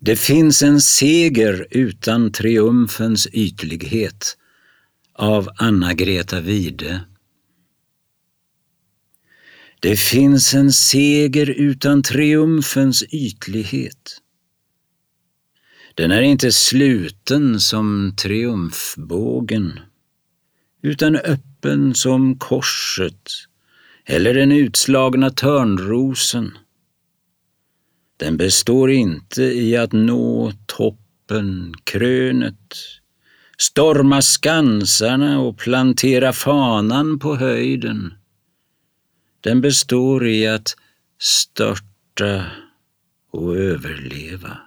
Det finns en seger utan triumfens ytlighet av Anna-Greta Wide. Det finns en seger utan triumfens ytlighet. Den är inte sluten som triumfbågen, utan öppen som korset eller den utslagna törnrosen. Den består inte i att nå toppen, krönet, storma skansarna och plantera fanan på höjden. Den består i att störta och överleva.